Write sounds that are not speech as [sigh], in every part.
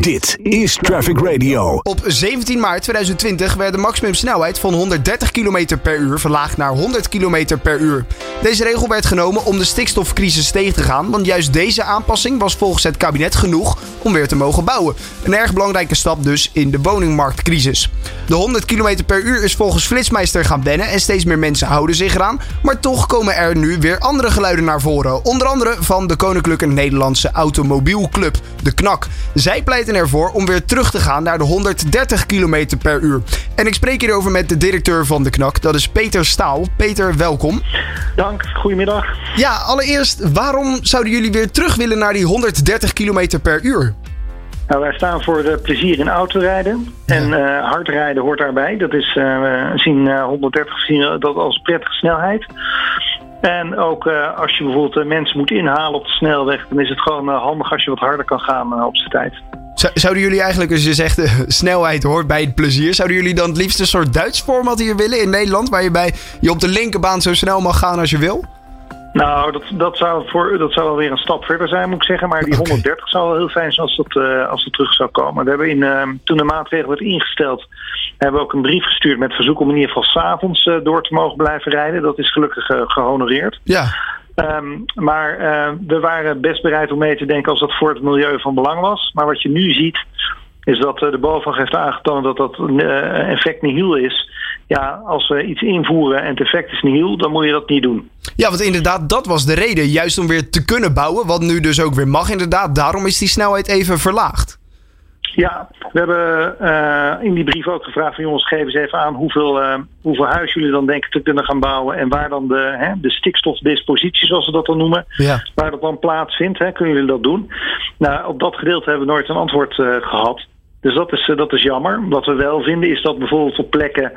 Dit is Traffic Radio. Op 17 maart 2020 werd de maximumsnelheid van 130 km per uur verlaagd naar 100 km per uur. Deze regel werd genomen om de stikstofcrisis tegen te gaan, want juist deze aanpassing was volgens het kabinet genoeg om weer te mogen bouwen. Een erg belangrijke stap dus in de woningmarktcrisis. De 100 km per uur is volgens Flitsmeister gaan wennen en steeds meer mensen houden zich eraan. Maar toch komen er nu weer andere geluiden naar voren. Onder andere van de Koninklijke Nederlandse Automobielclub, de KNAK. Zij pleiten ervoor om weer terug te gaan naar de 130 km per uur. En ik spreek hierover met de directeur van de KNAK, dat is Peter Staal. Peter, welkom. Dank, goedemiddag. Ja, allereerst, waarom zouden jullie weer terug willen naar die 130 km per uur? Nou, wij staan voor plezier in autorijden. En uh, hard rijden hoort daarbij. Dat is, uh, we zien 130 zien dat als prettige snelheid. En ook als je bijvoorbeeld mensen moet inhalen op de snelweg, dan is het gewoon handig als je wat harder kan gaan op zijn tijd. Zouden jullie eigenlijk, als je zegt snelheid hoort bij het plezier, zouden jullie dan het liefst een soort Duits format hier willen in Nederland, waar je, bij, je op de linkerbaan zo snel mag gaan als je wil? Nou, dat, dat, zou voor, dat zou wel weer een stap verder zijn, moet ik zeggen. Maar die 130 zou wel heel fijn zijn als dat, uh, als dat terug zou komen. We hebben in, uh, toen de maatregel werd ingesteld, hebben we ook een brief gestuurd met verzoek om in ieder geval s'avonds uh, door te mogen blijven rijden. Dat is gelukkig gehonoreerd. Ja. Um, maar we waren best bereid om mee te denken als dat voor het milieu van belang was. Maar wat je nu ziet, is dat de BOVAG heeft aangetoond dat dat effect nihil is. Ja, als we iets invoeren en het effect is nihil, dan moet je dat niet doen. Ja, want inderdaad, dat was de reden. Juist om weer te kunnen bouwen, wat nu dus ook weer mag inderdaad. Daarom is die snelheid even verlaagd. Ja, we hebben uh, in die brief ook gevraagd van jongens, geef eens even aan hoeveel, uh, hoeveel huis jullie dan denken te kunnen gaan bouwen. En waar dan de, hè, de stikstofdispositie, zoals ze dat dan noemen, ja. waar dat dan plaatsvindt. Hè, kunnen jullie dat doen? Nou, op dat gedeelte hebben we nooit een antwoord uh, gehad. Dus dat is, dat is jammer. Wat we wel vinden is dat bijvoorbeeld op plekken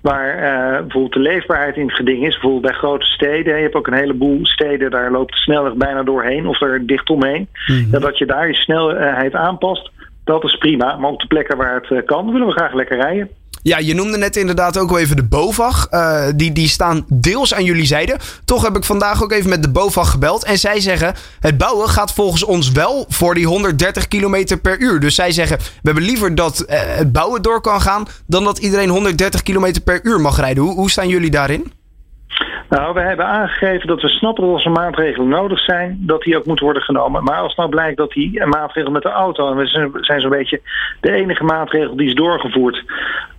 waar uh, bijvoorbeeld de leefbaarheid in het geding is, bijvoorbeeld bij grote steden, je hebt ook een heleboel steden, daar loopt de snelweg bijna doorheen of er dicht omheen. Mm -hmm. Dat je daar je snelheid aanpast, dat is prima. Maar op de plekken waar het uh, kan, willen we graag lekker rijden. Ja, je noemde net inderdaad ook al even de BOVAG. Uh, die, die staan deels aan jullie zijde. Toch heb ik vandaag ook even met de BOVAG gebeld. En zij zeggen, het bouwen gaat volgens ons wel voor die 130 km per uur. Dus zij zeggen, we hebben liever dat uh, het bouwen door kan gaan... dan dat iedereen 130 km per uur mag rijden. Hoe, hoe staan jullie daarin? Nou, we hebben aangegeven dat we snappen dat als er maatregelen nodig zijn, dat die ook moeten worden genomen. Maar als nou blijkt dat die maatregel met de auto, en we zijn zo'n beetje de enige maatregel die is doorgevoerd,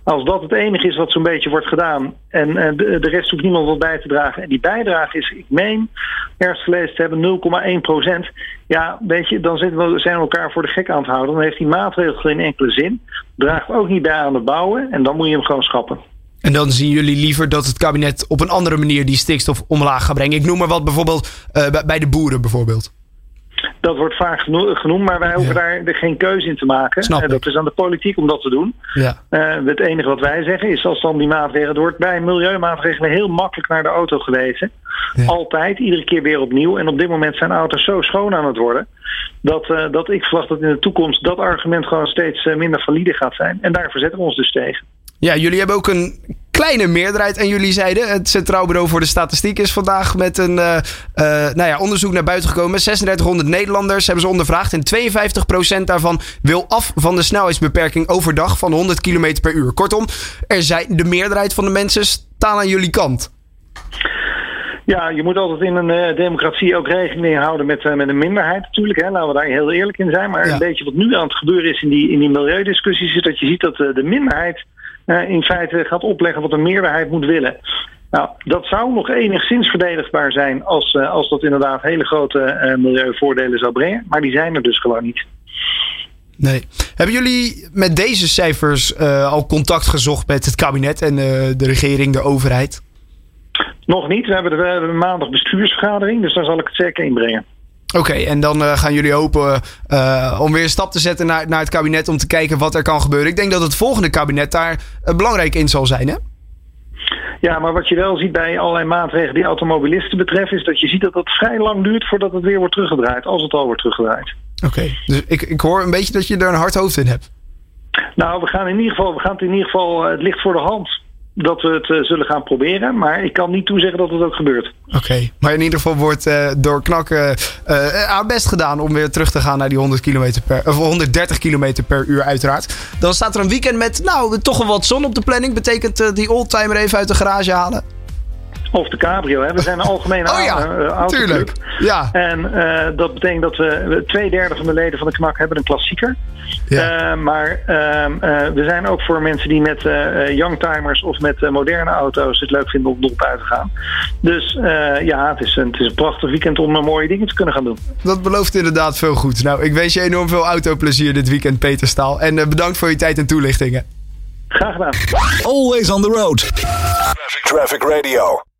als dat het enige is wat zo'n beetje wordt gedaan en de, rest hoeft niemand wat bij te dragen. En die bijdrage is, ik meen, ergens gelezen te hebben 0,1 procent. Ja, weet je, dan zitten we, zijn we elkaar voor de gek aan het houden. Dan heeft die maatregel geen enkele zin. Draagt ook niet bij aan het bouwen en dan moet je hem gewoon schrappen. En dan zien jullie liever dat het kabinet op een andere manier die stikstof omlaag gaat brengen. Ik noem maar wat bijvoorbeeld uh, bij de boeren bijvoorbeeld. Dat wordt vaak genoemd, maar wij hoeven ja. daar geen keuze in te maken. Snap en dat is aan de politiek om dat te doen. Ja. Uh, het enige wat wij zeggen is als dan die maatregelen wordt bij milieumaatregelen heel makkelijk naar de auto gewezen. Ja. Altijd, iedere keer weer opnieuw. En op dit moment zijn auto's zo schoon aan het worden. Dat, uh, dat ik verwacht dat in de toekomst dat argument gewoon steeds minder valide gaat zijn. En daar verzetten we ons dus tegen. Ja, jullie hebben ook een kleine meerderheid. En jullie zeiden, het Centraal Bureau voor de Statistiek is vandaag met een uh, uh, nou ja, onderzoek naar buiten gekomen. 3600 Nederlanders hebben ze ondervraagd. En 52% daarvan wil af van de snelheidsbeperking overdag van 100 km per uur. Kortom, er zijn, de meerderheid van de mensen staan aan jullie kant. Ja, je moet altijd in een uh, democratie ook rekening houden met, uh, met een minderheid natuurlijk. Hè. Laten we daar heel eerlijk in zijn. Maar ja. een beetje wat nu aan het gebeuren is in die, in die milieudiscussies... is dat je ziet dat uh, de minderheid in feite gaat opleggen wat een meerderheid moet willen. Nou, dat zou nog enigszins verdedigbaar zijn als, als dat inderdaad hele grote milieuvoordelen zou brengen. Maar die zijn er dus gewoon niet. Nee. Hebben jullie met deze cijfers al contact gezocht met het kabinet en de regering, de overheid? Nog niet. We hebben, de, we hebben maandag bestuursvergadering, dus daar zal ik het zeker inbrengen. Oké, okay, en dan uh, gaan jullie hopen uh, om weer een stap te zetten naar, naar het kabinet om te kijken wat er kan gebeuren. Ik denk dat het volgende kabinet daar uh, belangrijk in zal zijn, hè? Ja, maar wat je wel ziet bij allerlei maatregelen die automobilisten betreffen, is dat je ziet dat het vrij lang duurt voordat het weer wordt teruggedraaid, als het al wordt teruggedraaid. Oké, okay, dus ik, ik hoor een beetje dat je er een hard hoofd in hebt. Nou, we gaan in ieder geval, we gaan het in ieder geval, het ligt voor de hand. Dat we het eh, zullen gaan proberen. Maar ik kan niet toezeggen dat het ook gebeurt. Oké, maar in ieder geval wordt uh, door knakken uh, haar best gedaan om weer terug te gaan naar die 100 km per, of 130 km per uur uiteraard. Dan staat er een weekend met nou toch wel wat zon op de planning. Betekent die oldtimer even uit de garage halen? Of de cabrio. Hè. We zijn een algemene [laughs] oh, ja, autoclub. Ja. En dat betekent dat we twee derde van de leden van de knak hebben een klassieker. Ja. Uh, maar uh, uh, we zijn ook voor mensen die met youngtimers of met moderne auto's het leuk vinden om erop uit te gaan. Dus ja, het is, een, het is een prachtig weekend om mooie dingen te kunnen gaan doen. Dat belooft inderdaad veel goed. Nou, ik wens je enorm veel autoplezier dit weekend, Peter Staal. En bedankt voor je tijd en toelichtingen. Graag gedaan. Always on the road. Traffic Radio.